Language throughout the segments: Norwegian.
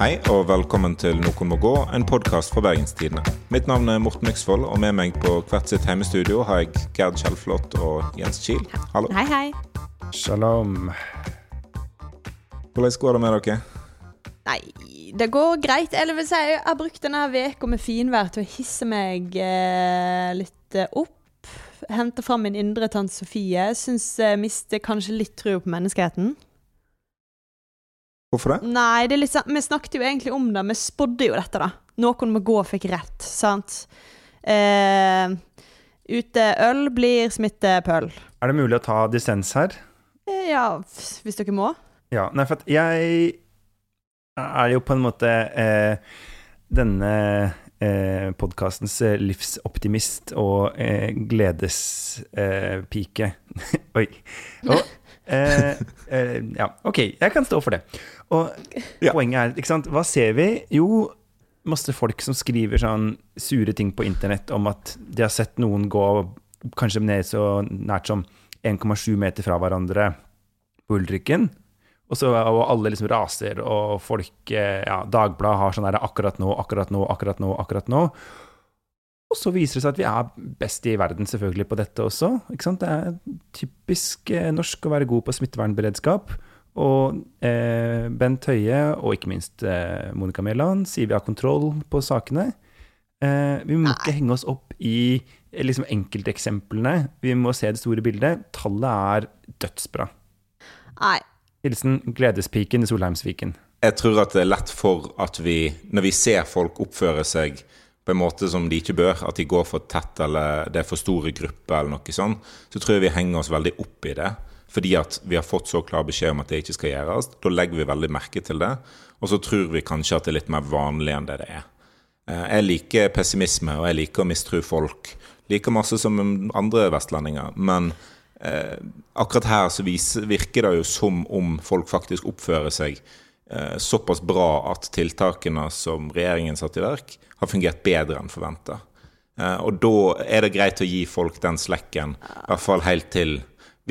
Hei og velkommen til Noen må gå, en podkast fra Bergenstidene. Mitt navn er Morten Myksvold, og med meg på hvert sitt hjemmestudio har jeg Gerd Kjellflot og Jens Kiel. Hallo. Hei, hei. Shalom. Hvordan går det med dere? Nei, det går greit. Eller vil si, jeg har brukt denne uka med finvær til å hisse meg eh, litt eh, opp. Hente fram min indre tante Sofie. Syns jeg mister kanskje litt trua på menneskeheten. Hvorfor det? Nei, det sånn Vi snakket jo egentlig om det. Vi spådde jo dette, da. Noen må gå fikk rett, sant? Eh, ute øl blir smittepøl. Er det mulig å ta dissens her? Eh, ja, hvis dere må. Ja, nei, for at jeg er jo på en måte eh, denne eh, podkastens eh, livsoptimist og eh, gledespike. Oi. Og, eh, eh, ja, OK, jeg kan stå for det. Og Ja. poenget er, ikke sant, hva ser vi? Jo, masse folk som skriver sånn sure ting på internett om at de har sett noen gå kanskje ned så nært som 1,7 meter fra hverandre på Ulrikken. Og så og alle liksom raser, og folk eh, Ja, Dagbladet har sånn der akkurat nå, akkurat nå, akkurat nå, akkurat nå. Og så viser det seg at vi er best i verden selvfølgelig på dette også. Ikke sant? Det er typisk eh, norsk å være god på smittevernberedskap. Og eh, Bent Høie og ikke minst eh, Monica Mæland sier vi har kontroll på sakene. Eh, vi må Nei. ikke henge oss opp i eh, liksom enkelteksemplene. Vi må se det store bildet. Tallet er dødsbra. Nei. Hilsen Gledespiken i Solheimsviken. Jeg tror at det er lett for at vi, når vi ser folk oppføre seg på en måte som de ikke bør, at de går for tett eller det er for store grupper eller noe sånt, så tror jeg vi henger oss veldig opp i det. Fordi at vi har fått så klar beskjed om at det ikke skal gjøres. Da legger vi veldig merke til det. Og så tror vi kanskje at det er litt mer vanlig enn det det er. Eh, Jeg liker pessimisme, og jeg liker å mistro folk. Like masse som andre vestlendinger. Men eh, akkurat her så virker det jo som om folk faktisk oppfører seg eh, såpass bra at tiltakene som regjeringen satte i verk, har fungert bedre enn forventa. Eh, og da er det greit å gi folk den slekken, i hvert fall helt til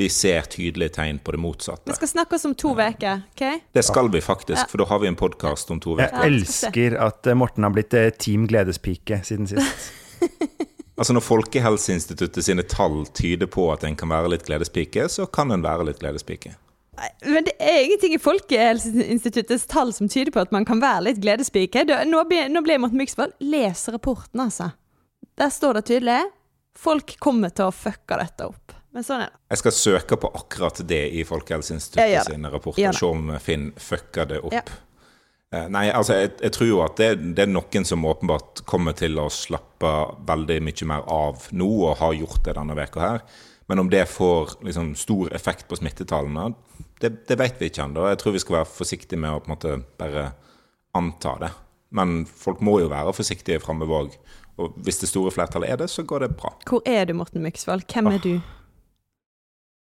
vi ser tydelige tegn på det motsatte. Vi skal snakkes om to uker, OK? Det skal vi faktisk, for da har vi en podkast om to uker. Jeg elsker at eh, Morten har blitt eh, Team Gledespike siden sist. Altså Når Folkehelseinstituttet sine tall tyder på at en kan være litt gledespike, så kan en være litt gledespike. Men det er ingenting i Folkehelseinstituttets tall som tyder på at man kan være litt gledespike. Nå blir, nå blir Morten Myksvold Les rapporten, altså. Der står det tydelig. Folk kommer til å fucke dette opp. Men sånn er det. Jeg skal søke på akkurat det i Folkehelseinstituttet sine rapporter, og se om Finn fucker det opp. Ja. Eh, Nei, altså, jeg, jeg tror jo at det, det er noen som åpenbart kommer til å slappe veldig mye mer av nå, og har gjort det denne veka her. Men om det får liksom, stor effekt på smittetallene, det, det vet vi ikke ennå. Jeg tror vi skal være forsiktige med å på en måte bare anta det. Men folk må jo være forsiktige framover òg. Og hvis det store flertallet er det, så går det bra. Hvor er du, Morten Myksvold? Hvem er du?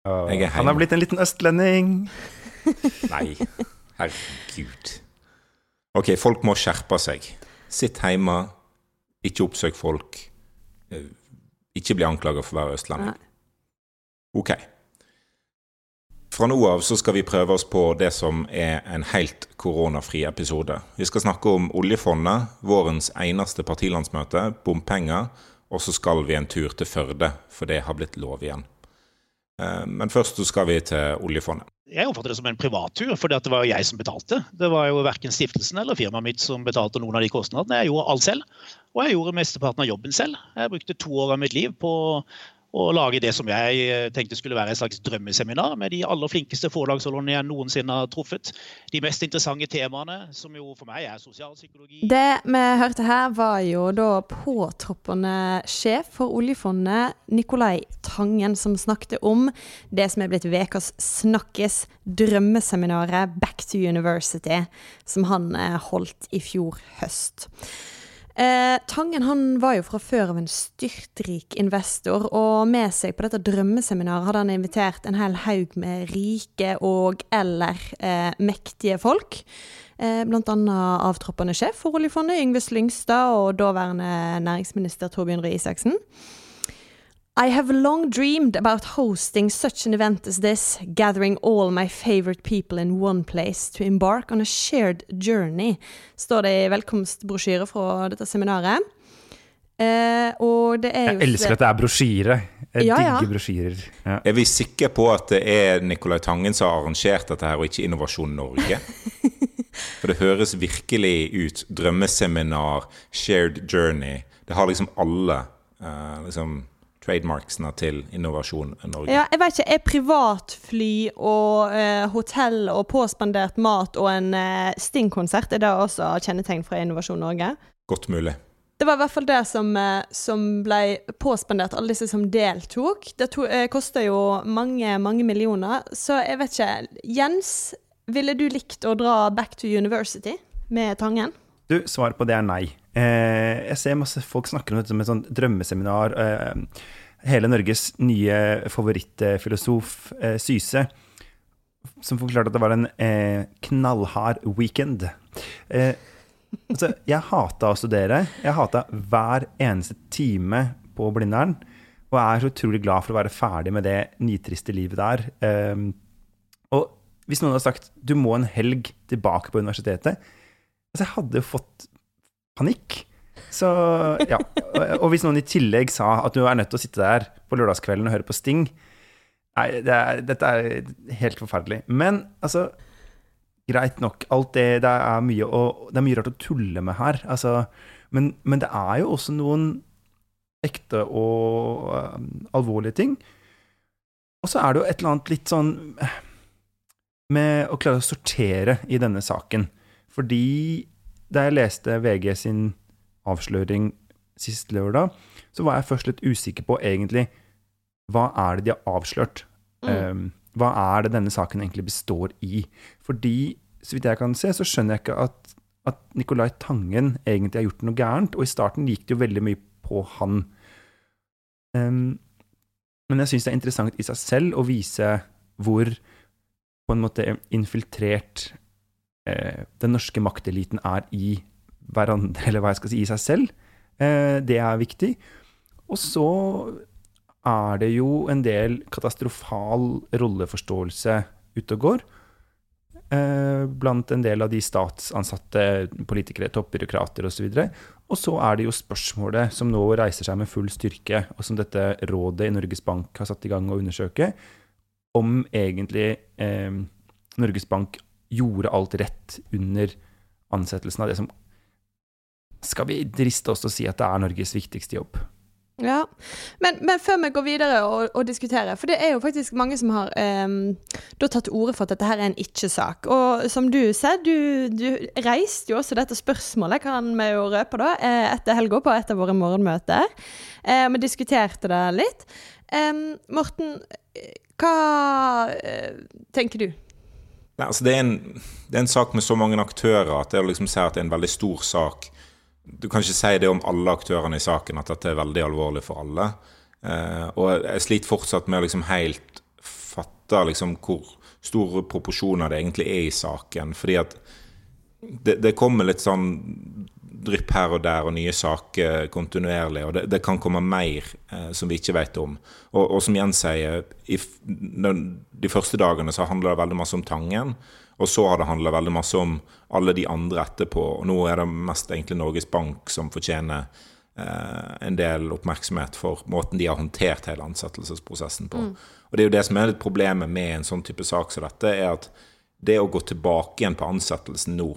Jeg er Han har blitt en liten østlending. Nei, herregud. Ok, folk må skjerpe seg. Sitt hjemme, ikke oppsøk folk. Eh, Ikke bli anklaga for å være østlending. Ok. Fra nå av så skal vi prøve oss på det som er en helt koronafri episode. Vi skal snakke om oljefondet, vårens eneste partilandsmøte, bompenger, og så skal vi en tur til Førde, for det har blitt lov igjen. Eh, Men først skal vi til oljefondet. Jeg oppfatter det som en privattur, for det var jo jeg som betalte. Det var jo verken stiftelsen eller firmaet mitt som betalte noen av de kostnadene. Jeg gjorde alt selv, og jeg gjorde mesteparten av jobben selv. Jeg brukte to år av mitt liv på å lage det som jeg eh, tenkte skulle være et slags drømmeseminar med de aller flinkeste forlagsholderne jeg noensinne har truffet. De mest interessante temaene, som jo for meg er sosialpsykologi. Det vi hørte her, var jo da påtroppende sjef for oljefondet, Nikolai Tangen, som snakket om det som er blitt ukas snakkes, drømmeseminaret Back to University, som han eh, holdt i fjor høst. Eh, Tangen han var jo fra før av en styrtrik investor, og med seg på dette drømmeseminaret hadde han invitert en hel haug med rike og eller eh, mektige folk. Eh, blant annet avtroppende sjef for oljefondet, Yngve Slyngstad, og daværende næringsminister Torbjørn Røe Isaksen. I have long dreamed about hosting such an event as this, gathering all my favorite people in one place to embark on a shared journey, står det i velkomstbrosjyre fra dette seminaret. Eh, og det er jo Jeg elsker at det er brosjyre. Jeg Ja, ja. digger brosjyrer. Ja. Er vi sikre på at det er Nicolai Tangen som har arrangert dette her, og ikke Innovasjon Norge? For det høres virkelig ut. Drømmeseminar, shared journey. Det har liksom alle eh, liksom trademarksene til Innovasjon Norge. Ja, jeg vet ikke. Er privatfly og eh, hotell og påspandert mat og en eh, Sting-konsert er det også kjennetegn fra Innovasjon Norge? Godt mulig. Det var i hvert fall det som, eh, som ble påspandert, alle disse som deltok. Det to, eh, koster jo mange, mange millioner. Så jeg vet ikke. Jens, ville du likt å dra back to university med Tangen? Du, svaret på det er nei. Eh, jeg ser masse folk snakker om dette som et sånt drømmeseminar. Eh, hele Norges nye favorittfilosof, eh, Syse, som forklarte at det var en eh, knallhard weekend. Eh, altså, jeg hata å studere. Jeg hata hver eneste time på Blindern. Og er så utrolig glad for å være ferdig med det nitriste livet der. Eh, og hvis noen hadde sagt du må en helg tilbake på universitetet Altså, jeg hadde jo fått panikk. Så ja. Og hvis noen i tillegg sa at du er nødt til å sitte der på lørdagskvelden og høre på Sting Nei, det er, dette er helt forferdelig. Men altså Greit nok. Alt det Det er mye, å, det er mye rart å tulle med her. Altså, men, men det er jo også noen ekte og uh, alvorlige ting. Og så er det jo et eller annet litt sånn eh, med å klare å sortere i denne saken. Fordi da jeg leste VG sin avsløring sist lørdag, så var jeg først litt usikker på egentlig hva er det de har avslørt? Um, hva er det denne saken egentlig består i? Fordi, så vidt jeg kan se, så skjønner jeg ikke at, at Nicolai Tangen egentlig har gjort noe gærent. Og i starten gikk det jo veldig mye på han. Um, men jeg syns det er interessant i seg selv å vise hvor på en måte infiltrert den norske makteliten er i hverandre, eller hva jeg skal si, i seg selv. Eh, det er viktig. Og så er det jo en del katastrofal rolleforståelse ute og går. Eh, blant en del av de statsansatte politikere, toppbyråkrater osv. Og så er det jo spørsmålet som nå reiser seg med full styrke, og som dette rådet i Norges Bank har satt i gang å undersøke, om egentlig eh, Norges Bank gjorde alt rett under ansettelsen av det som Skal vi driste oss til å si at det er Norges viktigste jobb? Ja, men, men før vi går videre og, og diskuterer, for det er jo faktisk mange som har eh, da tatt til orde for at dette her er en ikke-sak. Og som du ser, du, du reiste jo også dette spørsmålet, kan vi jo røpe da, eh, etter helga på et av våre morgenmøter. Eh, vi diskuterte det litt. Eh, Morten, hva eh, tenker du? Nei, altså det, er en, det er en sak med så mange aktører at det å liksom si at det er en veldig stor sak Du kan ikke si det om alle aktørene i saken, at dette er veldig alvorlig for alle. Eh, og jeg sliter fortsatt med å liksom helt fatte liksom hvor store proporsjoner det egentlig er i saken. Fordi at det, det kommer litt sånn drypp her og der og nye saker kontinuerlig. Og det, det kan komme mer eh, som vi ikke vet om. Og, og som Jens sier, i, de første dagene så handler det veldig masse om Tangen. Og så har det handla veldig masse om alle de andre etterpå. Og nå er det mest egentlig Norges Bank som fortjener eh, en del oppmerksomhet for måten de har håndtert hele ansettelsesprosessen på. Og det er jo det som er litt problemet med en sånn type sak som dette, er at det å gå tilbake igjen på ansettelsen nå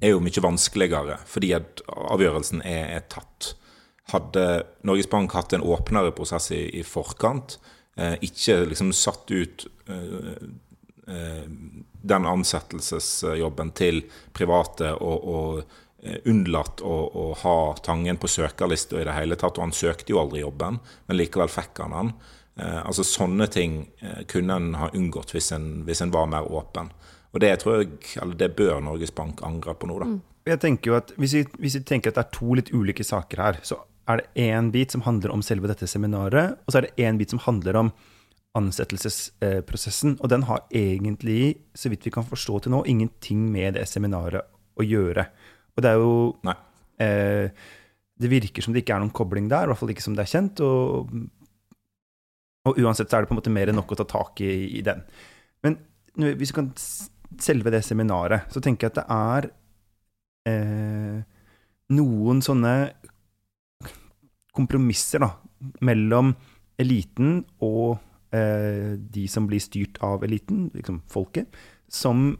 er jo mye vanskeligere, fordi at avgjørelsen er, er tatt. Hadde Norges Bank hatt en åpnere prosess i, i forkant, eh, ikke liksom satt ut eh, eh, den ansettelsesjobben til private og, og eh, unnlatt å, å ha Tangen på søkerlista i det hele tatt. Og han søkte jo aldri jobben, men likevel fikk han den. Eh, altså Sånne ting eh, kunne en ha unngått hvis en, hvis en var mer åpen. Og det tror jeg, eller det bør Norges Bank angre på nå, da. Jeg tenker jo at hvis vi, hvis vi tenker at det er to litt ulike saker her, så er det én bit som handler om selve dette seminaret, og så er det én bit som handler om ansettelsesprosessen. Og den har egentlig, så vidt vi kan forstå til nå, ingenting med det seminaret å gjøre. Og det er jo Nei. eh, Det virker som det ikke er noen kobling der, i hvert fall ikke som det er kjent. Og Og uansett så er det på en måte mer enn nok å ta tak i, i den. Men hvis vi kan selve det seminaret, så tenker jeg at det er eh, noen sånne kompromisser da, mellom eliten og eh, de som blir styrt av eliten, liksom folket, som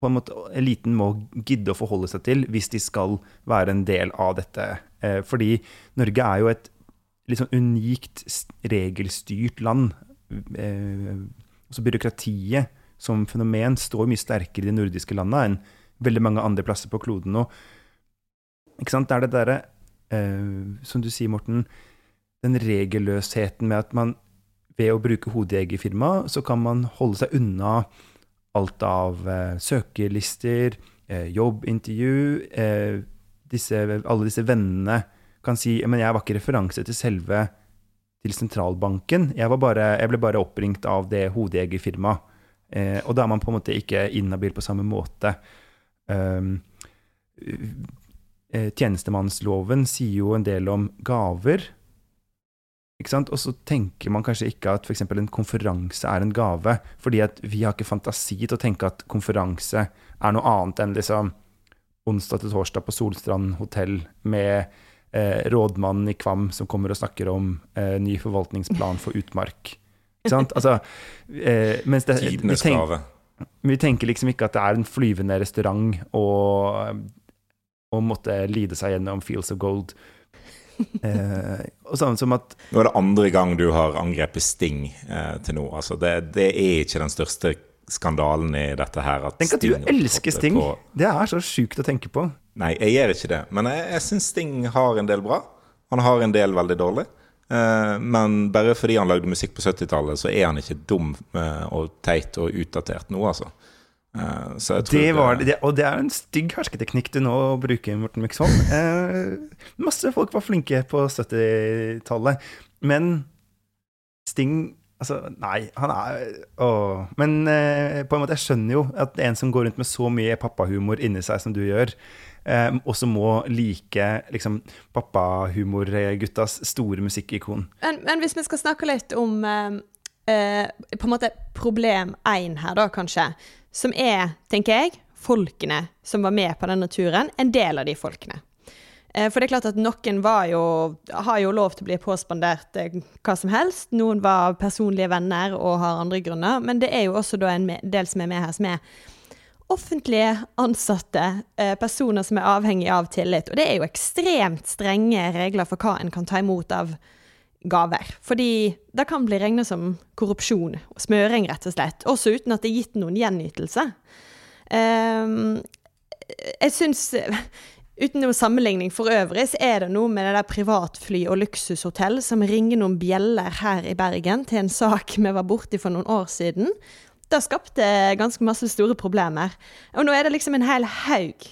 på en måte eliten må gidde å forholde seg til hvis de skal være en del av dette. Eh, fordi Norge er jo et litt sånn unikt regelstyrt land. Eh, altså byråkratiet som fenomen står mye sterkere i de nordiske landene enn veldig mange andre plasser på kloden nå. Ikke sant? Det er det derre, eh, som du sier, Morten, den regelløsheten med at man ved å bruke hodejegerfirma, så kan man holde seg unna alt av eh, søkelister, eh, jobbintervju eh, disse, Alle disse vennene kan si men jeg var ikke referanse til selve til sentralbanken. Jeg, bare, jeg ble bare oppringt av det hodejegerfirmaet. Eh, og da er man på en måte ikke inhabil på samme måte. Um, tjenestemannsloven sier jo en del om gaver. Og så tenker man kanskje ikke at f.eks. en konferanse er en gave, fordi at vi har ikke fantasi til å tenke at konferanse er noe annet enn liksom onsdag til torsdag på Solstrand hotell med eh, rådmannen i Kvam som kommer og snakker om eh, ny forvaltningsplan for utmark. Ikke sant? Altså, eh, mens det, vi, tenk, vi, tenker liksom ikke at det er en flyvende restaurant og, og måtte lide seg gjennom Fields of Gold. Eh, og sånn som at Nå er det andre gang du har angrepet Sting eh, til nå. Altså, det, det, er ikke den største skandalen i dette her. At Tenk at Sting du elsker Sting! På... Det er så sjukt å tenke på. Nei, jeg gjør ikke det. Men jeg, jeg syns Sting har en del bra. Han har en del veldig dårlig. Eh, men bare fordi han lagde musikk på 70-tallet, så er han ikke dum eh, og teit og utdatert nå, altså. Uh, det var, det, og det er en stygg hersketeknikk du nå bruker, Morten Myksvold. eh, masse folk var flinke på 70-tallet, men Sting Altså, nei, han er å, Men eh, på en måte, jeg skjønner jo at en som går rundt med så mye pappahumor inni seg som du gjør, også må like liksom, pappahumorguttas store musikkikon. Men, men, hvis vi skal snakke litt om på en måte problem én her, da, kanskje som er, tenker jeg, folkene som var med på denne turen, en del av de folkene. Eh, for det er klart at noen jo, har jo lov til å bli påspandert eh, hva som helst. Noen var personlige venner og har andre grunner. Men det er jo også en del som er med her, som er offentlige ansatte, eh, personer som er avhengig av tillit. Og det er jo ekstremt strenge regler for hva en kan ta imot av gaver. Fordi det kan bli regna som korrupsjon og smøring, rett og slett. Også uten at det er gitt noen gjenytelse. Um, jeg syns Uten noen sammenligning for øvrig, så er det noe med det der privatfly og luksushotell som ringer noen bjeller her i Bergen til en sak vi var borti for noen år siden. Det skapte ganske masse store problemer. Og nå er det liksom en hel haug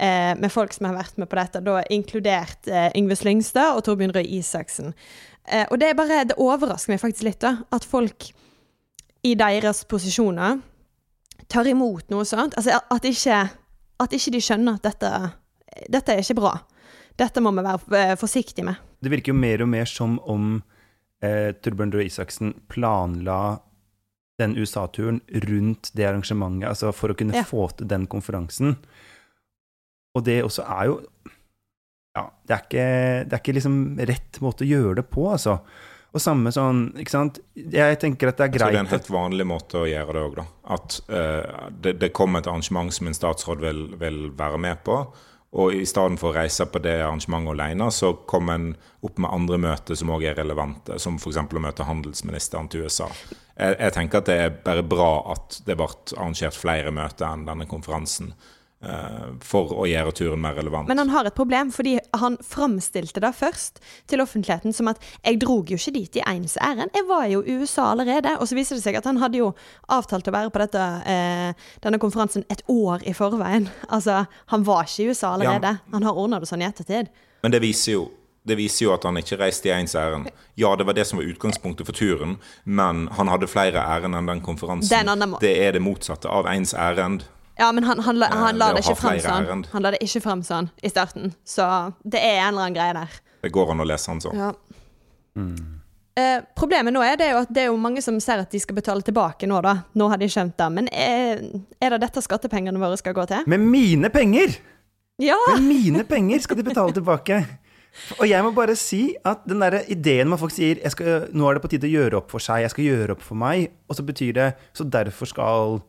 eh, med folk som har vært med på dette, da inkludert eh, Yngve Slyngstad og Torbjørn Røe Isaksen. Eh, og det bare Det overrasker meg faktisk litt, da. At folk i deres posisjoner tar imot noe sånt. Altså at ikke, at ikke de skjønner at dette, dette er ikke bra. Dette må vi være eh, forsiktige med. Det virker jo mer og mer som om eh, Torbjørn Røe Isaksen planla den USA-turen rundt det arrangementet, altså for å kunne ja. få til den konferansen. Og det også er jo ja, det er ikke, det er ikke liksom rett måte å gjøre det på, altså. Og samme sånn, ikke sant Jeg tenker at det er greit Jeg tror det er en helt vanlig måte å gjøre det òg, da. At uh, det, det kommer et arrangement som en statsråd vil, vil, være med på. Og i stedet for å reise på det arrangementet alene, så kommer en opp med andre møter som òg er relevante, som f.eks. å møte handelsministeren til USA. Jeg, jeg, tenker at det er bare bra at det ble arrangert flere møter enn denne konferansen. Eh, for å gjøre turen mer relevant. Men han har et problem, fordi han framstilte det først til offentligheten som at jeg drog jo ikke dit i ens ærend, jeg var jo i USA allerede. Og så viser det seg at han hadde jo avtalt å være på dette, eh, denne konferansen et år i forveien. Altså, han var ikke i USA allerede. Ja. Han har ordna det sånn i ettertid. Men det viser jo det viser jo at han ikke reiste i ens ærend. Ja, det var det som var utgangspunktet for turen, men han hadde flere ærend enn den konferansen. Den det er det motsatte av ens ærend. Ja, men han, han, la, han la det, det ikke fram sånn. Han la det ikke fram sånn i starten. Så det er en eller annen greie der. Det går an å lese han sånn. Ja. Mm. Eh, problemet nå er det jo at det er jo mange som ser at de skal betale tilbake nå, da. Nå har de skjønt det. Men er, er det dette skattepengene våre skal gå til? Med mine penger! Ja! Med mine penger skal de betale tilbake. Og jeg må bare si at den der ideen man faktisk sier jeg skal, nå er det på tide å gjøre opp for seg, jeg skal gjøre opp for meg, og så betyr det så derfor skal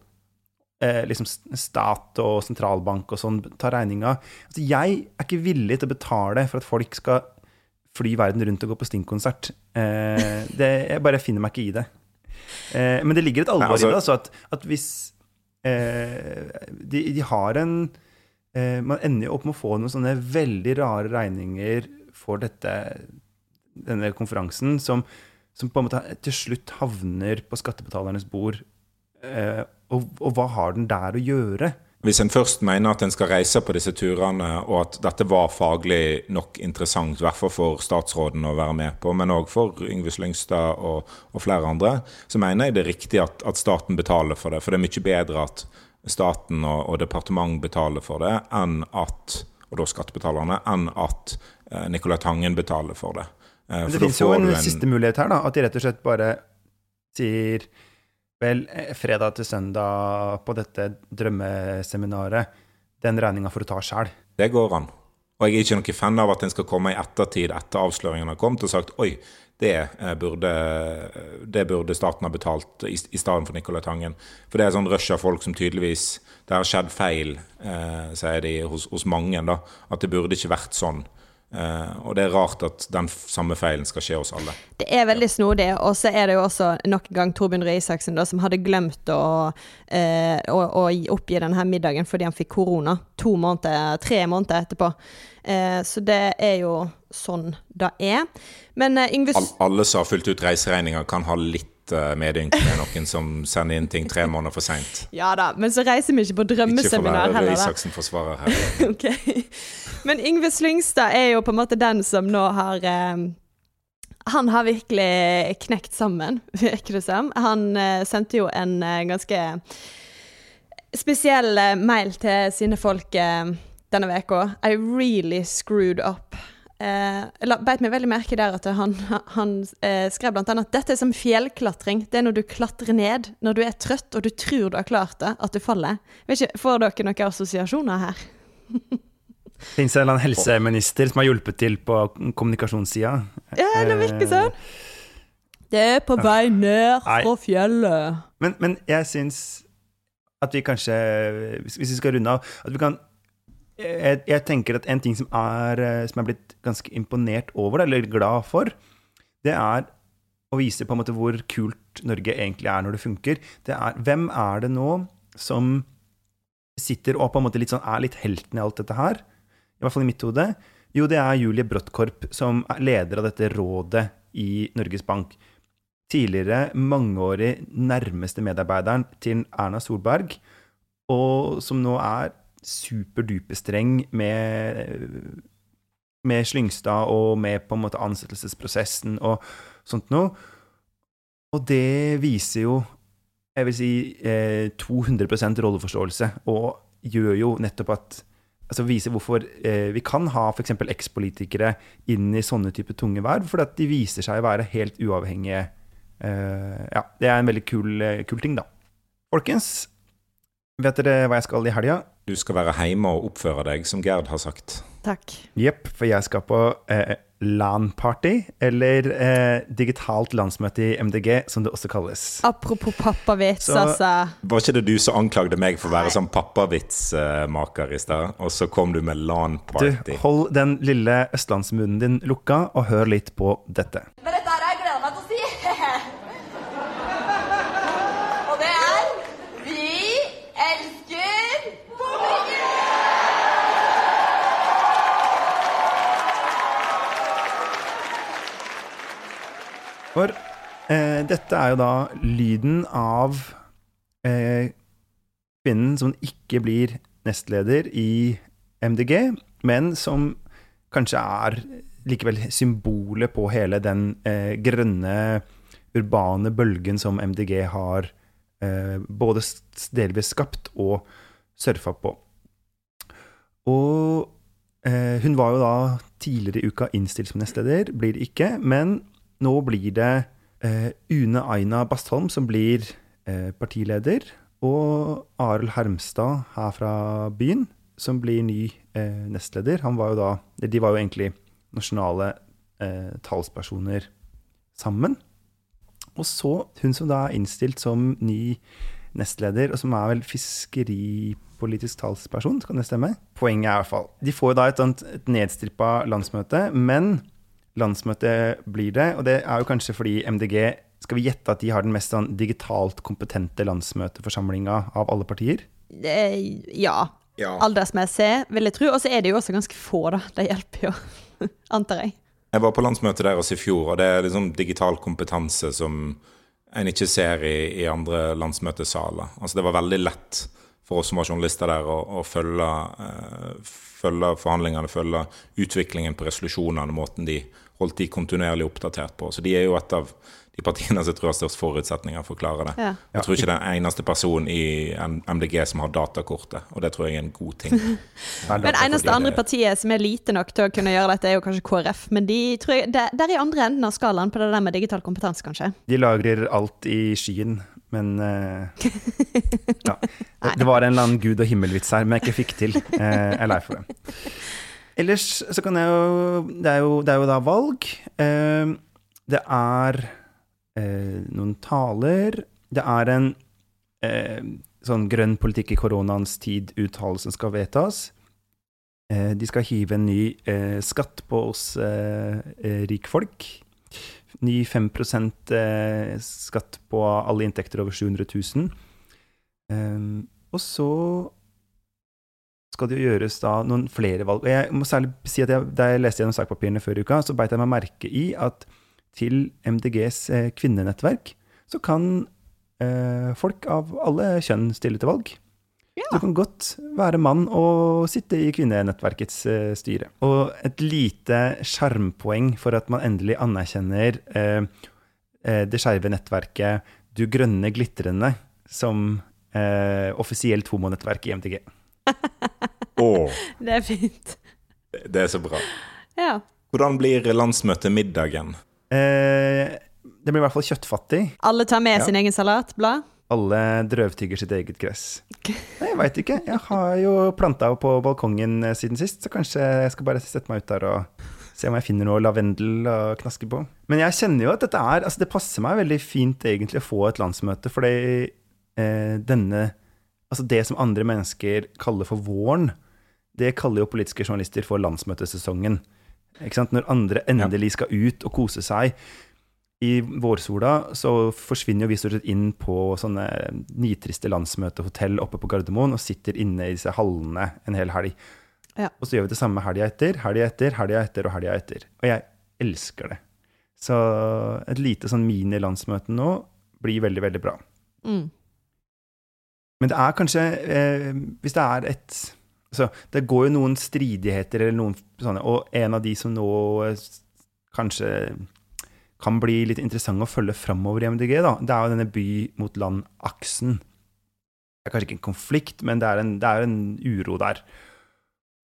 eh, liksom stat og sentralbank og sånn ta regninga. Altså, jeg er ikke villig til å betale for at folk skal fly verden rundt og gå på Sting-konsert. Eh, det, jeg bare finner meg ikke i det. Eh, men det ligger et alvor altså- i det, altså at, at hvis eh, de, de har en eh, Man ender jo opp med å få noen sånne veldig rare regninger for dette, denne konferansen, som, som på en måte til slutt havner på skattebetalernes bord. Eh, og, og hva har den der å gjøre? Hvis en først mener at en skal reise på disse turene, og at dette var faglig nok interessant, i hvert fall for statsråden å være med på, men òg for Yngve Slyngstad og, og, flere andre, så mener jeg det er riktig at, at, staten betaler for det. For det er mye bedre at staten og, og departement betaler for det, enn at, og da skattebetalerne, enn at eh, Nicolai Tangen betaler for det. Eh, men det finnes jo en, en, siste mulighet her, da. At de rett og slett bare sier Vel, eh, fredag til søndag på dette drømmeseminaret, den regninga får du ta sjæl. Det går an. Og jeg er ikke noen fan av at en skal komme i ettertid, etter avsløringen har kommet, og sagt oi, det eh, burde, det burde staten ha betalt i, i stedet for Nicolai Tangen. For det er sånn rush av folk som tydeligvis Det har skjedd feil, eh, sier de hos, hos mange, da. At det burde ikke vært sånn. Uh, og det er rart at den samme feilen skal skje hos alle. Det er veldig snodig. Og så er det jo også nok en gang Torbjørn Røe Isaksen da, som hadde glemt å, uh, å, å oppgi denne middagen fordi han fikk korona to måneder, tre måneder etterpå. Uh, så det er jo sånn det er. Men Yngve All, Alle som har fulgt ut reiseregninger, kan ha litt medynk med noen som sender inn ting tre måneder for seint. Ja da, men så reiser vi ikke på drømmeseminar heller. Ikke for å være Isaksen forsvarer her. okay. Men Yngve Slyngstad er jo på en måte den som nå har eh, Han har virkelig knekt sammen, virker det som. Han eh, sendte jo en eh, ganske spesiell eh, mail til sine folk eh, denne uka. I really screwed up. Eh, beit meg veldig merke der at han, han eh, skrev annet at dette er som fjellklatring. Det er når du klatrer ned når du er trøtt og du tror du har klart det, at du faller. Ikke, får dere noen assosiasjoner her? Fins det en helseminister som har hjulpet til på kommunikasjonssida? Ja, det virker sånn. Det er på vei ned fra fjellet. Men, men jeg syns at vi kanskje, hvis vi skal runde av at vi kan jeg, jeg, tenker at en ting som er, som er blitt ganske imponert over, eller glad for, det er å vise på en måte hvor kult Norge egentlig er når det funker. Det er hvem er det nå som sitter og på en måte litt sånn, er litt helten i alt dette her? i hvert fall i mitt hode, jo, det er Julie Bråttkorp, som er leder av dette rådet i Norges Bank. Tidligere mangeårig nærmeste medarbeideren til Erna Solberg, og som nå er superduperstreng med, med Slyngstad og med på en måte ansettelsesprosessen og sånt noe. Og det viser jo, jeg vil si, 200 eh, rolleforståelse, og gjør jo nettopp at altså viser hvorfor eh, vi kan ha f.eks. ekspolitikere inn i sånne type tunge verv, fordi at de viser seg å være helt uavhengige. Eh, ja, det er en veldig kul, eh, kul, ting, da. Folkens, vet dere hva jeg skal i helga? Du skal være hjemme og oppføre deg, som Gerd har sagt. Takk. Jepp, for jeg skal på eh, LAN-party, eller eh, digitalt landsmøte i MDG, som det også kalles. Apropos pappavits, Så, altså. Var ikke det du som anklagde meg for å være sånn pappavitsmaker i stad, og så kom du med LAN-party? Du, hold den lille østlandsmunnen din lukka, og hør litt på dette. Men dette har jeg gleda meg til å si. og det er Vi elsker Norge! For eh, dette er jo da lyden av eh, kvinnen som ikke blir nestleder i MDG, men som kanskje er likevel symbolet på hele den eh, grønne, urbane bølgen som MDG har eh, både delvis skapt og surfa på. Og eh, hun var jo da tidligere i uka innstilt som nestleder, blir ikke, men nå blir det eh, Une Aina Bastholm som blir eh, partileder, og Arild Hermstad her fra byen som blir ny eh, nestleder. Var jo da, de var jo egentlig nasjonale eh, talspersoner sammen. Og så hun som da er innstilt som ny nestleder, og som er vel fiskeripolitisk talsperson, kan det stemme? Poenget er i hvert fall De får jo da et, et nedstrippa landsmøte, men landsmøtet blir det, og det er jo kanskje fordi MDG skal vi gjette at de har den mest sånn digitalt kompetente landsmøteforsamlinga av alle partier? Det, ja. Ja. Aldersmessig, vil jeg tro. Og så er det jo også ganske få, da. Det hjelper jo, antar jeg. Jeg var på landsmøtet deres i fjor, og det er liksom digital kompetanse som en ikke ser i, i andre landsmøtesaler. Altså Det var veldig lett for oss som var journalister der, å, å følge, eh, følge forhandlingene, følge utviklingen på resolusjonene, måten de holdt de kontinuerlig oppdatert på. Så de er jo et av de partiene som tror har størst forutsetninger for å klare det. Ja. Jeg tror ikke det er den eneste personen i MDG som har datakortet, og det tror jeg er en god ting. Men eneste andre partiet som er lite nok til å kunne gjøre dette, er jo kanskje KrF. Men de tror jeg, der, der er i andre enden av skalaen på det der med digital kompetanse, kanskje. De lagrer alt i skyen, men uh, ja. Det var en eller annen gud og himmelvits her, men jeg ikke fikk til. Uh, jeg er lei for det. Ellers så kan jeg jo Det er jo, det er jo da valg. Uh, det er noen taler. Det er en sånn grønn politikk i koronaens tid-uttalelse som skal vedtas. De skal hive en ny skatt på oss rikfolk. Ny 5 eh, skatt på alle inntekter over 700 000. Um, og så skal det jo gjøres da noen flere valg. Og jeg må særlig si at jeg, da jeg leste gjennom sakpapirene før i uka, så beit jeg meg merke i at til MDGs eh, kvinnenettverk så kan eh, folk av alle kjønn stille til valg. Du kan godt være mann og sitte i kvinnenettverkets eh, styre. Og et lite sjarmpoeng for at man endelig anerkjenner eh, eh, det skeive nettverket Du grønne glitrende som eh, offisielt homonettverk i MTG. oh. Det er fint. det er så bra. Ja. Hvordan blir landsmøtemiddagen? Eh, det blir i hvert fall kjøttfattig. Alle tar med Ja. sin egen salatblad. Alle drøvtygger sitt eget gress. Nei, jeg veit ikke. Jeg har jo planta på balkongen eh, siden sist, så kanskje jeg skal bare sette meg ut der og se om jeg finner noe lavendel å knaske på. Men jeg kjenner jo at dette er Altså, det passer meg veldig fint egentlig å få et landsmøte, fordi eh, denne Altså, det som andre mennesker kaller for våren, det kaller jo politiske journalister for landsmøtesesongen. Ikke sant? Når andre endelig skal ut og kose seg i vårsola, så forsvinner vi stort sett inn på sånne nitriste landsmøtehotell oppe på Gardermoen og sitter inne i disse hallene en hel helg. Ja. Og så gjør vi det samme helga etter, helga etter, helga etter og helga etter. Og jeg elsker det. Så et lite sånn mini-landsmøte nå blir veldig, veldig bra. Mm. Men det er kanskje eh, Hvis det er et så Det går jo noen stridigheter eller noen sånne, og en av de som nå eh, kanskje kan bli litt interessant å følge framover i MDG, da, det er jo denne by mot land-aksen. Det er kanskje ikke en konflikt, men det er en, det er en uro der.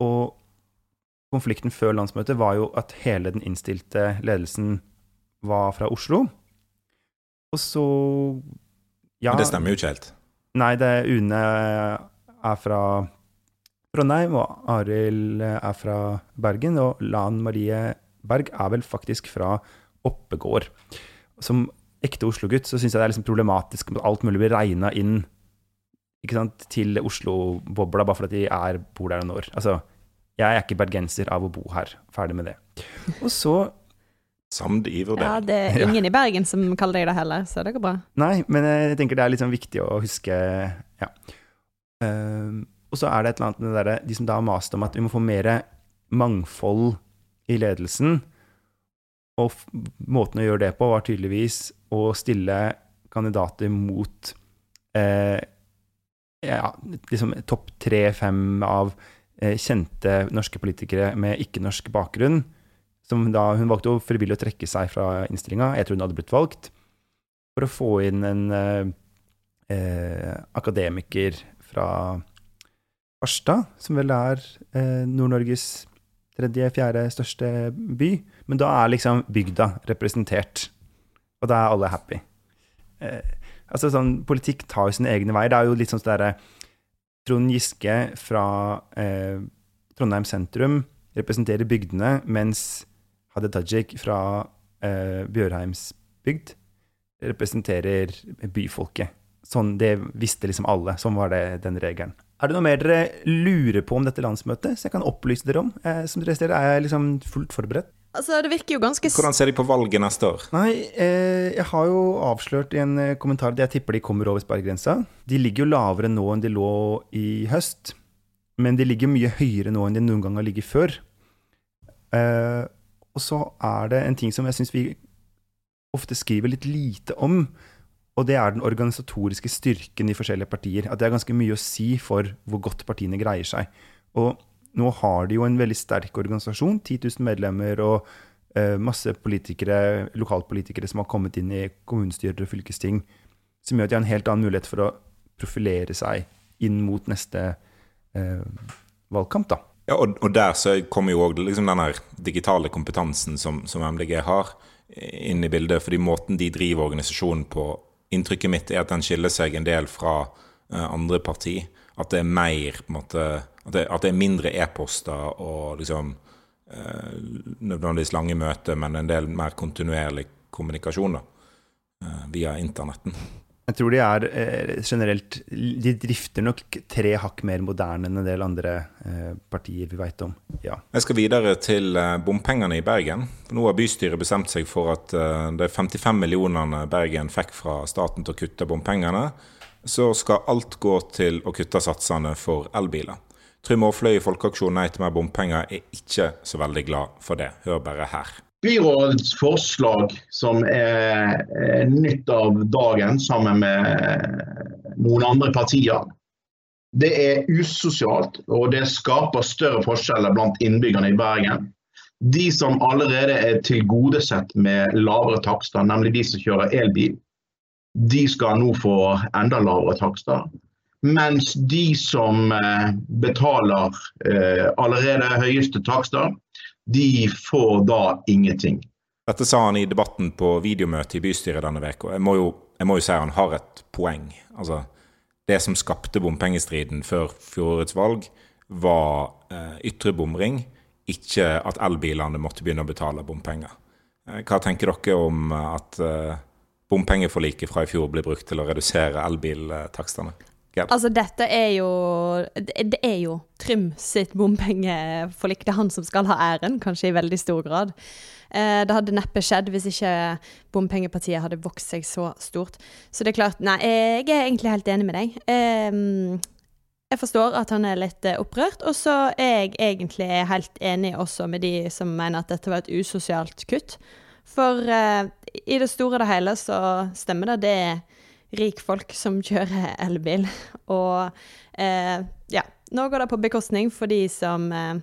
Og konflikten før landsmøtet var jo at hele den innstilte ledelsen var fra Oslo. Og så ja, Men det stemmer jo ikke helt. Nei, det er Une er fra Trondheim, og Arild er fra Bergen, og Lan Marie Berg er vel faktisk fra Oppegård. Som ekte Oslo-gutt så syns jeg det er liksom problematisk at alt mulig blir regna inn ikke sant, til Oslo-bobla bare fordi de er, bor der noen år. Altså, jeg er ikke bergenser av å bo her. Ferdig med det. Og så Samd i Ja, det er ingen i Bergen som kaller deg det heller, så det går bra. Nei, men jeg tenker det er litt sånn viktig å huske Ja. Ehm, og så er det et eller annet med det derre De som da har mast om at vi må få mer mangfold i ledelsen. Og måten å gjøre det på var tydeligvis å stille kandidater mot eh, ja, liksom topp tre-fem av eh, kjente norske politikere med ikke-norsk bakgrunn. Som da, hun valgte jo frivillig å trekke seg fra innstillinga. Jeg tror hun hadde blitt valgt for å få inn en eh, eh, akademiker fra Harstad, som vel er eh, Nord-Norges tredje-fjerde største by. Men da er liksom bygda representert, og da er alle happy. Eh, altså sånn, Politikk tar jo sine egne veier. Det er jo litt sånn sånn Trond Giske fra eh, Trondheim sentrum representerer bygdene, mens Hadia Tajik fra eh, Bjørheims bygd representerer byfolket. Sånn, Det visste liksom alle. Sånn var det den regelen. Er det noe mer dere lurer på om dette landsmøtet, så jeg kan opplyse dere om? Eh, som dere ser, er jeg liksom fullt forberedt. Altså, det virker jo ganske Hvordan ser de på valget neste år? Nei, eh, jeg har jo avslørt i en eh, kommentar at jeg tipper de kommer over sperregrensa. De ligger jo lavere nå enn de lå i høst, men de ligger mye høyere nå enn de noen gang har ligget før. Eh, og så er det en ting som jeg syns vi ofte skriver litt lite om, og det er den organisatoriske styrken i forskjellige partier. At det er ganske mye å si for hvor godt partiene greier seg. Og nå har de jo en veldig sterk organisasjon, 10 000 medlemmer og eh, masse politikere, lokalpolitikere som har kommet inn i kommunestyrer og fylkesting, som gjør at de har en helt annen mulighet for å profilere seg inn mot neste eh, valgkamp, da. Ja, og, og der så kommer jo òg liksom den digitale kompetansen som, som, MDG har, inn i bildet. Fordi måten de driver organisasjonen på Inntrykket mitt er at den skiller seg en del fra uh, andre parti. At det er mer på en måte, at det, at det er mindre e-poster og liksom uh, nødvendigvis lange møter, men en del mer kontinuerlig kommunikasjon da, uh, via internetten. Jeg tror de er eh, generelt De drifter nok tre hakk mer moderne enn en del andre eh, partier vi veit om. Ja. Jeg skal videre til eh, bompengene i Bergen. Nå har bystyret bestemt seg for at eh, de 55 millionene Bergen fikk fra staten til å kutte bompengene, så skal alt gå til å kutte satsene for elbiler. Trym Aafløy i Folkeaksjonen Nei til mer bompenger er ikke så veldig glad for det. Hør bare her. Byrådets forslag, som er, nytt av dagen sammen med noen andre partier, det er usosialt og det skaper større forskjeller blant innbyggerne i Bergen. De som allerede er tilgodesett med lavere takster, nemlig de som kjører elbil, de skal nå få enda lavere takster. Mens de som eh, betaler eh, allerede høyeste takster, de får da ingenting. Dette sa han i debatten på videomøtet i bystyret denne uka. Jeg, jeg, må jo si han har et poeng. Altså, det som skapte bompengestriden før fjorårets valg, var eh, ytre bomring, ikke at elbilene måtte begynne å betale bompenger. Eh, hva tenker dere om at eh, bompengeforliket fra i fjor ble brukt til å redusere elbiltakstene? Yep. Altså, dette er jo Det er jo Trym sitt bompengeforlik. Det er han som skal ha æren, kanskje i veldig stor grad. Eh, det hadde neppe skjedd hvis ikke bompengepartiet hadde vokst seg så stort. Så det er klart Nei, jeg er egentlig helt enig med deg. Jeg forstår at han er litt eh, opprørt, og så er jeg egentlig helt enig også med de som mener at dette var et usosialt kutt. For eh, i det store og det hele så stemmer det. Det er rikfolk som kjører elbil. Og eh, ja, nå går det på bekostning for de som, eh,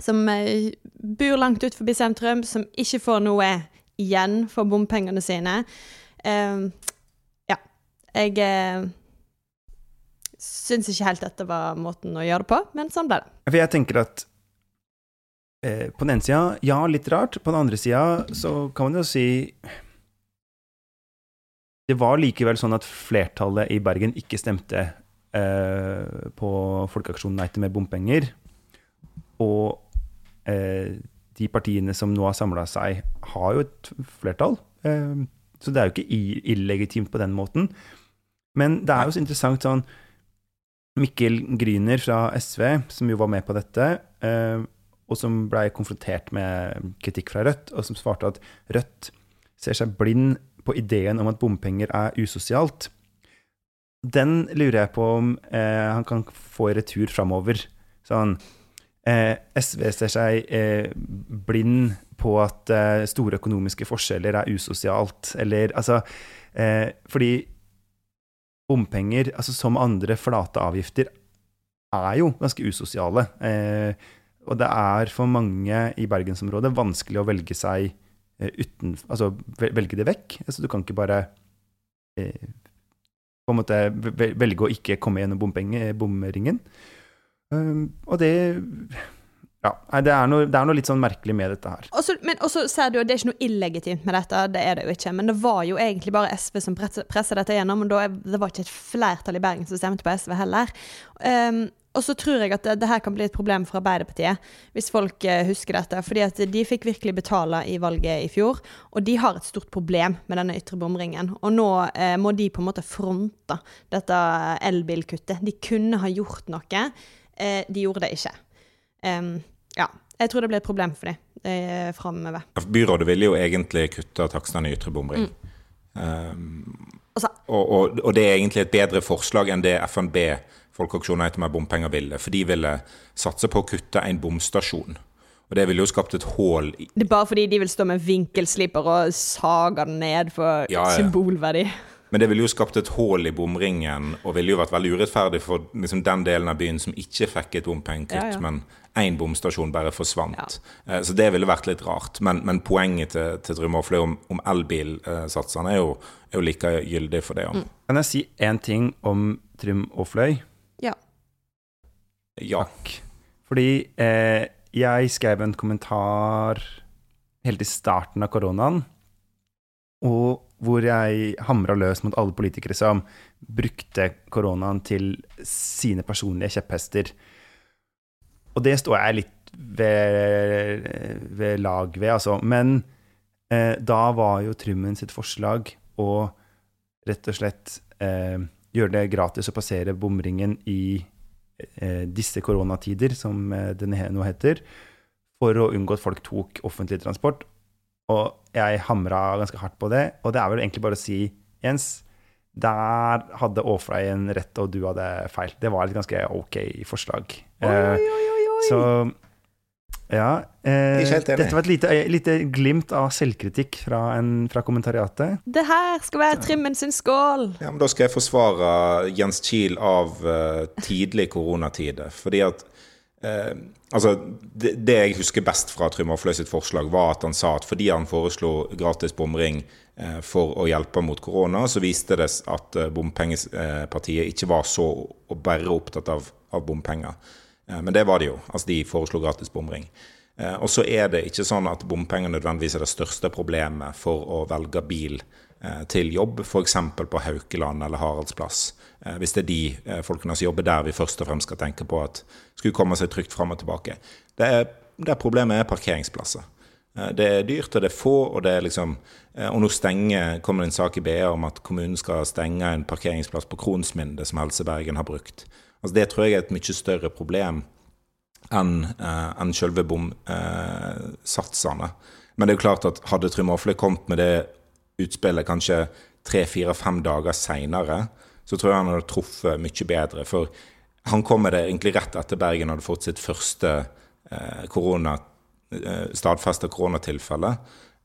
som eh, bor langt ut forbi sentrum, som ikke får noe igjen for bompengene sine. Eh, ja, jeg eh, syns ikke helt dette var måten å gjøre det på, men sånn ble det. For jeg tenker at eh, på den ene sida, ja, litt rart. På den andre sida så kan man jo si det var likevel sånn at flertallet i Bergen ikke stemte eh, på Folkeaksjonen Nei til mer bompenger. Og eh, de partiene som nå har samla seg, har jo et flertall. Eh, så det er jo ikke illegitimt på den måten. Men det er jo så interessant sånn Mikkel Gryner fra SV, som jo var med på dette, eh, og som blei konfrontert med kritikk fra Rødt, og som svarte at Rødt ser seg blind på ideen om at bompenger er usosialt, den lurer jeg på om eh, han kan få i retur framover. Sånn eh, SV ser seg eh, blind på at eh, store økonomiske forskjeller er usosialt, eller altså eh, Fordi bompenger, altså som andre flate avgifter, er jo ganske usosiale. Eh, og det er for mange i bergensområdet vanskelig å velge seg uten Altså velge det vekk. Altså, du kan ikke bare eh, på en måte velge å ikke komme gjennom bompenge, bomringen. Um, og det Ja, det er, noe, det er noe litt sånn merkelig med dette her. Og så- men også ser du at det er ikke noe illegitimt med dette, det er det jo ikke. Men det var jo egentlig bare SV som pressa dette gjennom, og da det var ikke et flertall i Bergen som stemte på SV heller. Um, og så tror jeg at det, det her kan bli et problem for Arbeiderpartiet, hvis folk eh, husker dette. fordi at de fikk virkelig betale i valget i fjor, og de har et stort problem med denne ytre bomringen. Og nå eh, må de på en måte fronte dette elbilkuttet. De kunne ha gjort noe, eh, de gjorde det ikke. Um, ja, jeg tror det blir et problem for dem eh, framover. Byrådet ville jo egentlig kutte takstene i ytre bomring. Um, Altså, og, og, og det er egentlig et bedre forslag enn det FNB, Folkeaksjonen etter mer bompenger, ville. For de ville satse på å kutte en bomstasjon. Og det ville jo skapt et hull i det er bare fordi de vil stå med vinkelsliper og saga den ned for Ja, ja. symbolverdi. Men det ville jo skapt et hull i bomringen, og ville jo vært veldig urettferdig for liksom, den delen av byen som ikke fikk et bompengekutt, Ja, ja. men én bomstasjon bare forsvant. Eh, Så det ville vært litt rart. Men, men poenget til, til Trym Aafløy om, om elbilsatsene er, jo- er jo like gyldig for det òg. Kan jeg si én ting om Trym og Fløy? Ja. Takk. Fordi eh, jeg skrev en kommentar helt i starten av koronaen, og hvor jeg hamra løs mot alle politikere som brukte koronaen til sine personlige kjepphester. Og det står jeg litt ved, ved lag ved, altså. Men eh, da var jo Trymmen sitt forslag å rett og slett eh, gjøre det gratis å passere bomringen i disse koronatider, som eh, det nå heter, for å unngå at folk tok offentlig transport. Og jeg hamra ganske hardt på det. Og det er vel egentlig bare å si, Jens, der hadde Åfreien rett, og du hadde feil. Det var et ganske ok forslag. Oi, oi, oi, så ja. Eh, Ikke helt enig. dette var et lite, lite glimt av selvkritikk fra, en, fra kommentariatet. Det her skal være Trimmen sin skål! Ja, men Da skal jeg forsvare Jens Kiel av uh, tidlig koronatid. Fordi at uh, Altså, det, det jeg husker best fra Trym Afløy sitt forslag, var at han sa at fordi han foreslo gratis bomring uh, for å hjelpe mot korona, så viste det at eh, bompengepartiet ikke var så bare opptatt av, av bompenger. Men det var det jo. Altså, de foreslo gratis bomring. Eh, Og så er det ikke sånn at bompenger nødvendigvis er det største problemet for å velge bil eh, til jobb, f.eks. på Haukeland eller Haraldsplass. Eh, Hvis det er de folkene som jobber der vi først og fremst skal tenke på at skulle komme seg trygt fram og tilbake. Det, er, det problemet er parkeringsplasser. Det er dyrt, og det er få, og det er liksom Og nå stenger, kommer det en sak i BA om at kommunen skal stenge en parkeringsplass på Kronsminde som Helse Bergen har brukt. Altså Det tror jeg er et mye større problem enn uh, en selve bomsatsene. Men det er jo klart at hadde Trym Aafle kommet med det utspillet kanskje tre-fire-fem dager seinere, så tror jeg han hadde truffet mye bedre. For han kom med det egentlig rett etter Bergen hadde fått sitt første uh, korona, eh, stadfesta koronatilfelle.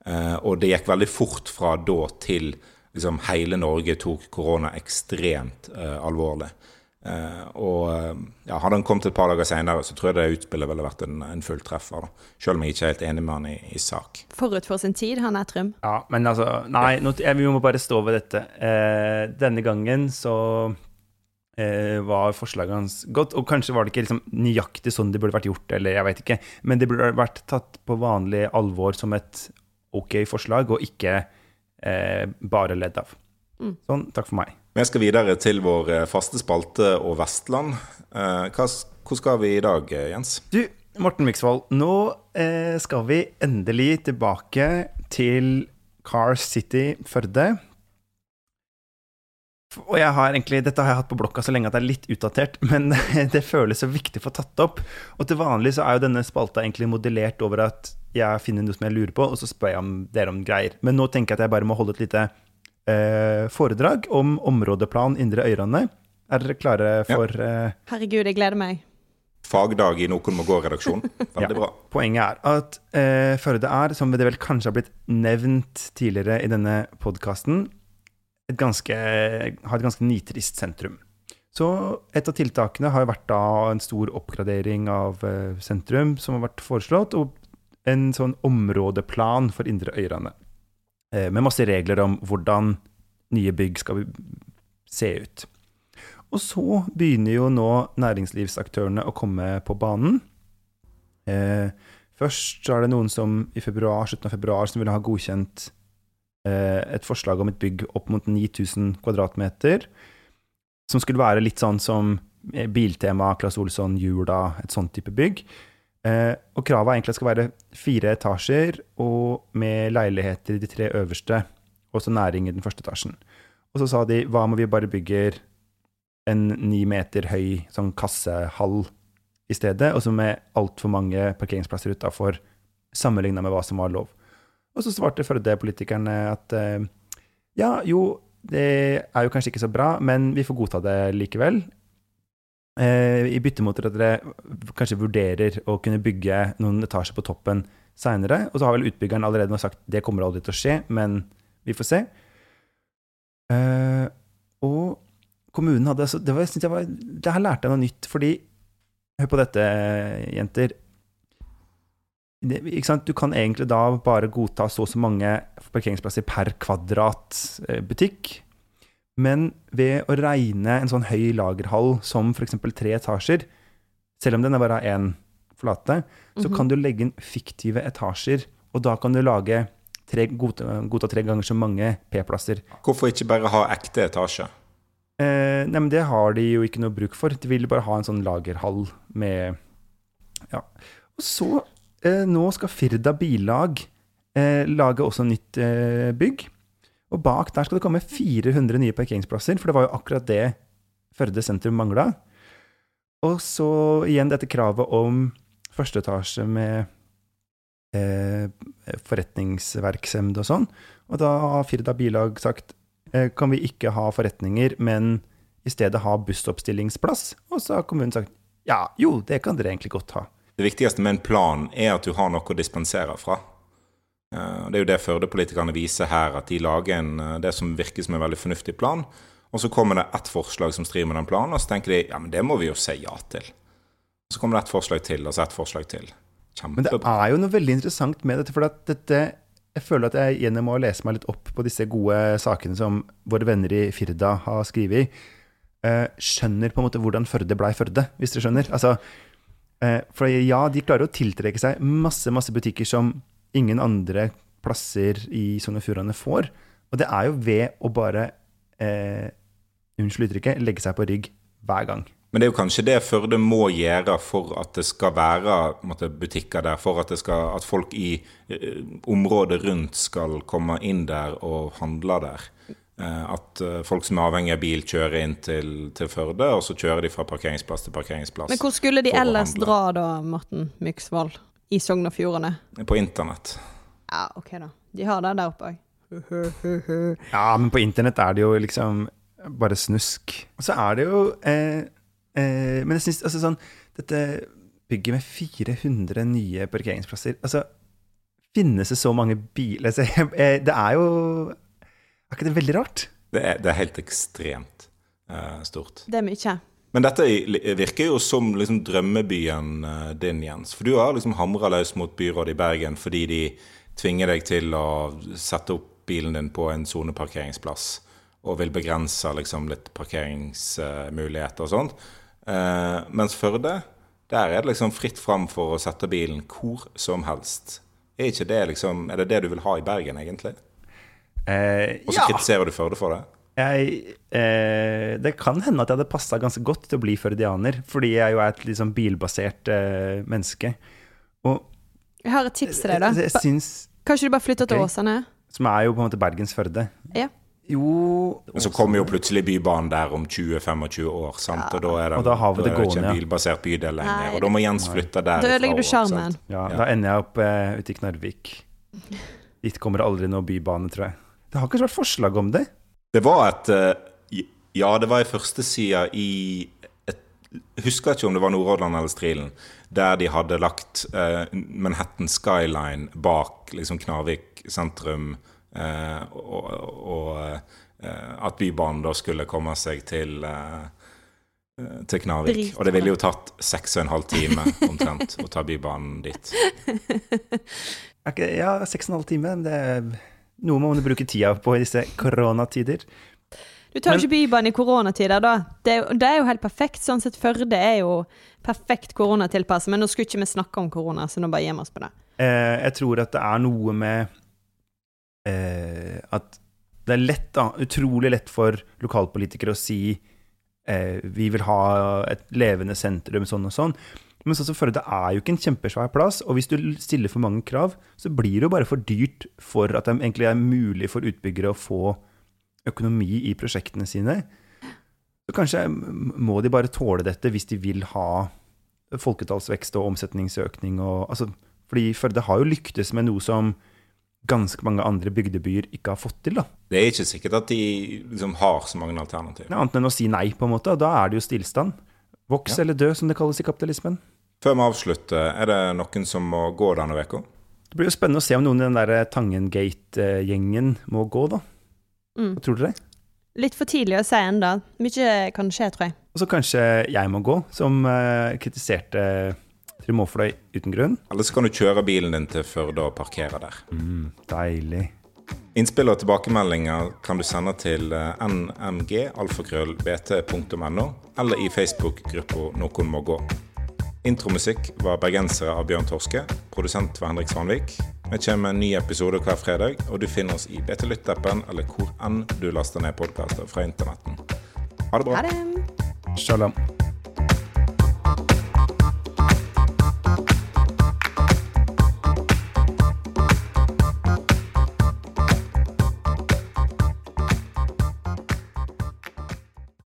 Eh, og det gikk veldig fort fra da til liksom hele Norge tok korona ekstremt eh, alvorlig. Eh, og eh, ja, Hadde han kommet et par dager senere, så tror jeg det utspillet ville vært en, en fulltreffer. da. Selv om jeg ikke er helt enig med han i, i sak. Forut for sin tid, han er Trym. Ja, men altså Nei, nå, jeg, vi må bare stå ved dette. Eh, denne gangen så eh, var forslaget hans godt, og kanskje var det ikke liksom nøyaktig sånn det burde vært gjort, eller jeg vet ikke, men det burde vært tatt på vanlig alvor som et ok forslag, og ikke eh, bare ledd av. Sånn, takk for meg. Vi skal videre til vår eh, faste spalte og Vestland. Eh, hva, hvor skal vi i dag, eh, Jens? Du, Morten Miksvold, nå eh, skal vi endelig tilbake til Car City Førde. Og jeg har egentlig, Dette har jeg hatt på blokka så lenge at det er litt utdatert, men det føles så viktig å få tatt opp. Og til vanlig så er jo denne spalta egentlig modellert over at jeg finner noe som jeg lurer på, og så spør jeg om dere om greier. Men nå tenker jeg at jeg bare må holde et lite eh, foredrag om områdeplan Indre Øyrane. Er dere klare for eh, Herregud, jeg gleder meg. Fagdag i Noen må gå-redaksjon. Veldig Ja. bra. Poenget er at eh, Førde er, som det vel kanskje har blitt nevnt tidligere i denne podkasten, har et ganske nitrist sentrum. Så et av tiltakene har vært da en stor oppgradering av eh, sentrum som har vært foreslått, og en sånn områdeplan for Indre Øyrane. Eh, med masse regler om hvordan nye bygg skal se ut. Og så begynner jo nå næringslivsaktørene å komme på banen. Eh, først er det noen som i februar, slutten av februar som ville ha godkjent eh, et forslag om et bygg opp mot 9000 kvadratmeter, som skulle være litt sånn som eh, Biltema, Claes Olsson, Jula, et sånt type bygg. Eh, og kravet er egentlig at det skal være fire etasjer og med leiligheter i de tre øverste, og så næring i den første etasjen. Og så sa de hva om vi bare bygger en ni meter høy sånn kassehall i stedet, og så med altfor mange parkeringsplasser utafor, sammenligna med hva som var lov. Og så svarte Førde-politikerne at eh, ja, jo, det er jo kanskje ikke så bra, men vi får godta det likevel. Eh, I bytte mot at dere kanskje vurderer å kunne bygge noen etasjer på toppen seinere. Og så har vel utbyggeren allerede sagt det kommer aldri til å skje, men vi får se. Eh, og kommunen hadde altså, det, var, jeg var, det her lærte jeg noe nytt, fordi Hør på dette, jenter. Det? Du kan egentlig da bare godta så og så mange parkeringsplasser per kvadrat eh, butikk. Men ved å regne en sånn høy lagerhall som f.eks. tre etasjer, selv om den er bare én flate, så Mhm. kan du legge inn fiktive etasjer, og da kan du lage tre, godta, godta tre ganger så mange P-plasser. Hvorfor ikke bare ha ekte etasje? Eh, nei, men det har de jo ikke noe bruk for. De vil bare ha en sånn lagerhall med Ja. Og så, eh, nå skal Firda Billag eh, lage også nytt eh, bygg. Og bak der skal det komme 400 nye parkeringsplasser, for det var jo akkurat det Førde sentrum mangla. Og så igjen dette kravet om første etasje med eh, forretningsverksemd og sånn. Og da har Firda Bilag sagt eh, kan vi ikke ha forretninger, men i stedet ha bussoppstillingsplass? Og så har kommunen sagt ja, jo, det kan dere egentlig godt ha. Det viktigste med en plan er at du har noe å dispensere fra. Eh, Det er jo det Førde-politikerne viser her, at de lager en, eh, det som virker som en veldig fornuftig plan. Og så kommer det ett forslag som strider med den planen, og så tenker de ja, men det må vi jo si ja til. Så kommer det ett forslag til, og så ett forslag til. Men det er jo noe veldig interessant med dette, for dette jeg føler at jeg gjennom å lese meg litt opp på disse gode sakene som våre venner i Firda har skrevet, eh, skjønner på en måte hvordan Førde blei Førde, hvis dere skjønner. Altså, for ja, de klarer å tiltrekke seg masse, masse butikker som ingen andre plasser i Sogn og Fjordane får. Og det er jo ved å bare, eh, unnskyld uttrykket, legge seg på rygg hver gang. Men det er jo kanskje det Førde må gjøre for at det skal være måtte, butikker der, for at, det skal, at folk i eh, området rundt skal komme inn der og handle der. Eh, at eh, folk som er avhengig av bil, kjører inn til, til Førde, og så kjører de fra parkeringsplass til parkeringsplass. Men hvor skulle de ellers dra da, Morten Myksvold? I Sogn og Fjordane? På internett. Ja, OK, da. De har det der oppe òg. Ja, men på internett er det jo liksom bare snusk. Og så er det jo eh, eh, Men jeg syns altså sånn Dette bygget med 400 nye parkeringsplasser Altså, finnes det så mange biler så, eh, Det er jo Er ikke det veldig rart? Det er, det er helt ekstremt eh, stort. Det er mye. Men dette virker jo som liksom drømmebyen eh, din, Jens. For du har liksom hamra løs mot byrådet i Bergen fordi de tvinger deg til å sette opp bilen din på en soneparkeringsplass og vil begrense liksom litt parkeringsmuligheter og sånt. Eh, mens Førde, der er det liksom fritt fram for å sette bilen hvor som helst. Er det liksom Er det det du vil ha i Bergen, egentlig? Eh, Og så kritiserer du Førde for det? Jeg, eh, det kan hende at jeg hadde passa ganske godt til å bli førdianer, fordi jeg jo er et sånn bilbasert eh, menneske. Og Jeg har et tips til deg, da. jeg, jeg syns Kanskje du bare flytter til okay. Åsane? Som er jo på en måte Bergens Førde. Ja. Jo Men så kommer jo plutselig Bybanen der om 20-25 år, sant? og da er det, Og da har vi da det er det ikke en bilbasert bydel lenger. Nei, Og da må Jens flytte der. Da ødelegger du sjarmen. Ja, Ja. Da ender jeg opp eh, ute i Knarvik. Dit kommer det aldri noe bybane, tror jeg. Det har kanskje vært forslag om det? Det var et eh, Ja, det var i førsteside i et, jeg Husker ikke om det var Nordhordland eller Strilen, der de hadde lagt eh, Manhattan Skyline bak liksom Knarvik sentrum, eh, og, og eh, at Bybanen da skulle komme seg til eh, eh, til Knarvik. Dritbra. Og det ville jo tatt seks og en halv time omtrent å ta Bybanen dit. Okay, ja, seks og en halv time. Det noe må man bruke tida på i disse koronatider. Du, tar jo ikke Bybanen i koronatider, da. Det er, jo, det er jo helt perfekt. Sånn sett Førde er jo perfekt koronatilpasset. Men nå skulle ikke vi snakke om korona, så nå bare gir vi oss på det. Eh, jeg tror at det er noe med eh, at det er lett, da, utrolig lett for lokalpolitikere å si eh, vi vil ha et levende sentrum, sånn og sånn. Men sånn som Førde er jo ikke en kjempesvær plass, og hvis du stiller for mange krav, så blir det jo bare for dyrt for at det egentlig er mulig for utbyggere å få økonomi i prosjektene sine. Så kanskje må de bare tåle dette hvis de vil ha folketallsvekst og omsetningsøkning og altså, Fordi Førde har jo lyktes med noe som ganske mange andre bygdebyer ikke har fått til. da. Det er ikke sikkert at de liksom har så mange alternativer. Det er Annet enn å si nei, på en måte, og da er det jo stillstand. Voks Ja. eller dø, som det kalles i kapitalismen. Før vi avslutter, er det noen som må gå denne uka? Det blir jo spennende å se om noen i den der Tangengate-gjengen må gå, da. Mm. Hva tror dere? Litt for tidlig å si ennå. Mye kan skje, tror jeg. Og så kanskje jeg må gå, som eh, kritiserte Trym uten grunn. Eller så kan du kjøre bilen din til Førde og parkere der. Mm, deilig. Innspill og tilbakemeldinger kan du sende til eh, nmg.alfakrøllbt.no, eller i Facebook-gruppa Noen må gå. Intromusikk var 'Bergensere' av Bjørn Torske. Produsent var Henrik Svanvik. Vi kommer med en ny episode hver fredag, og du finner oss i BT-lyttappen eller hvor enn du laster ned podkaster fra internetten. Ha det bra. Ha det. Shalom.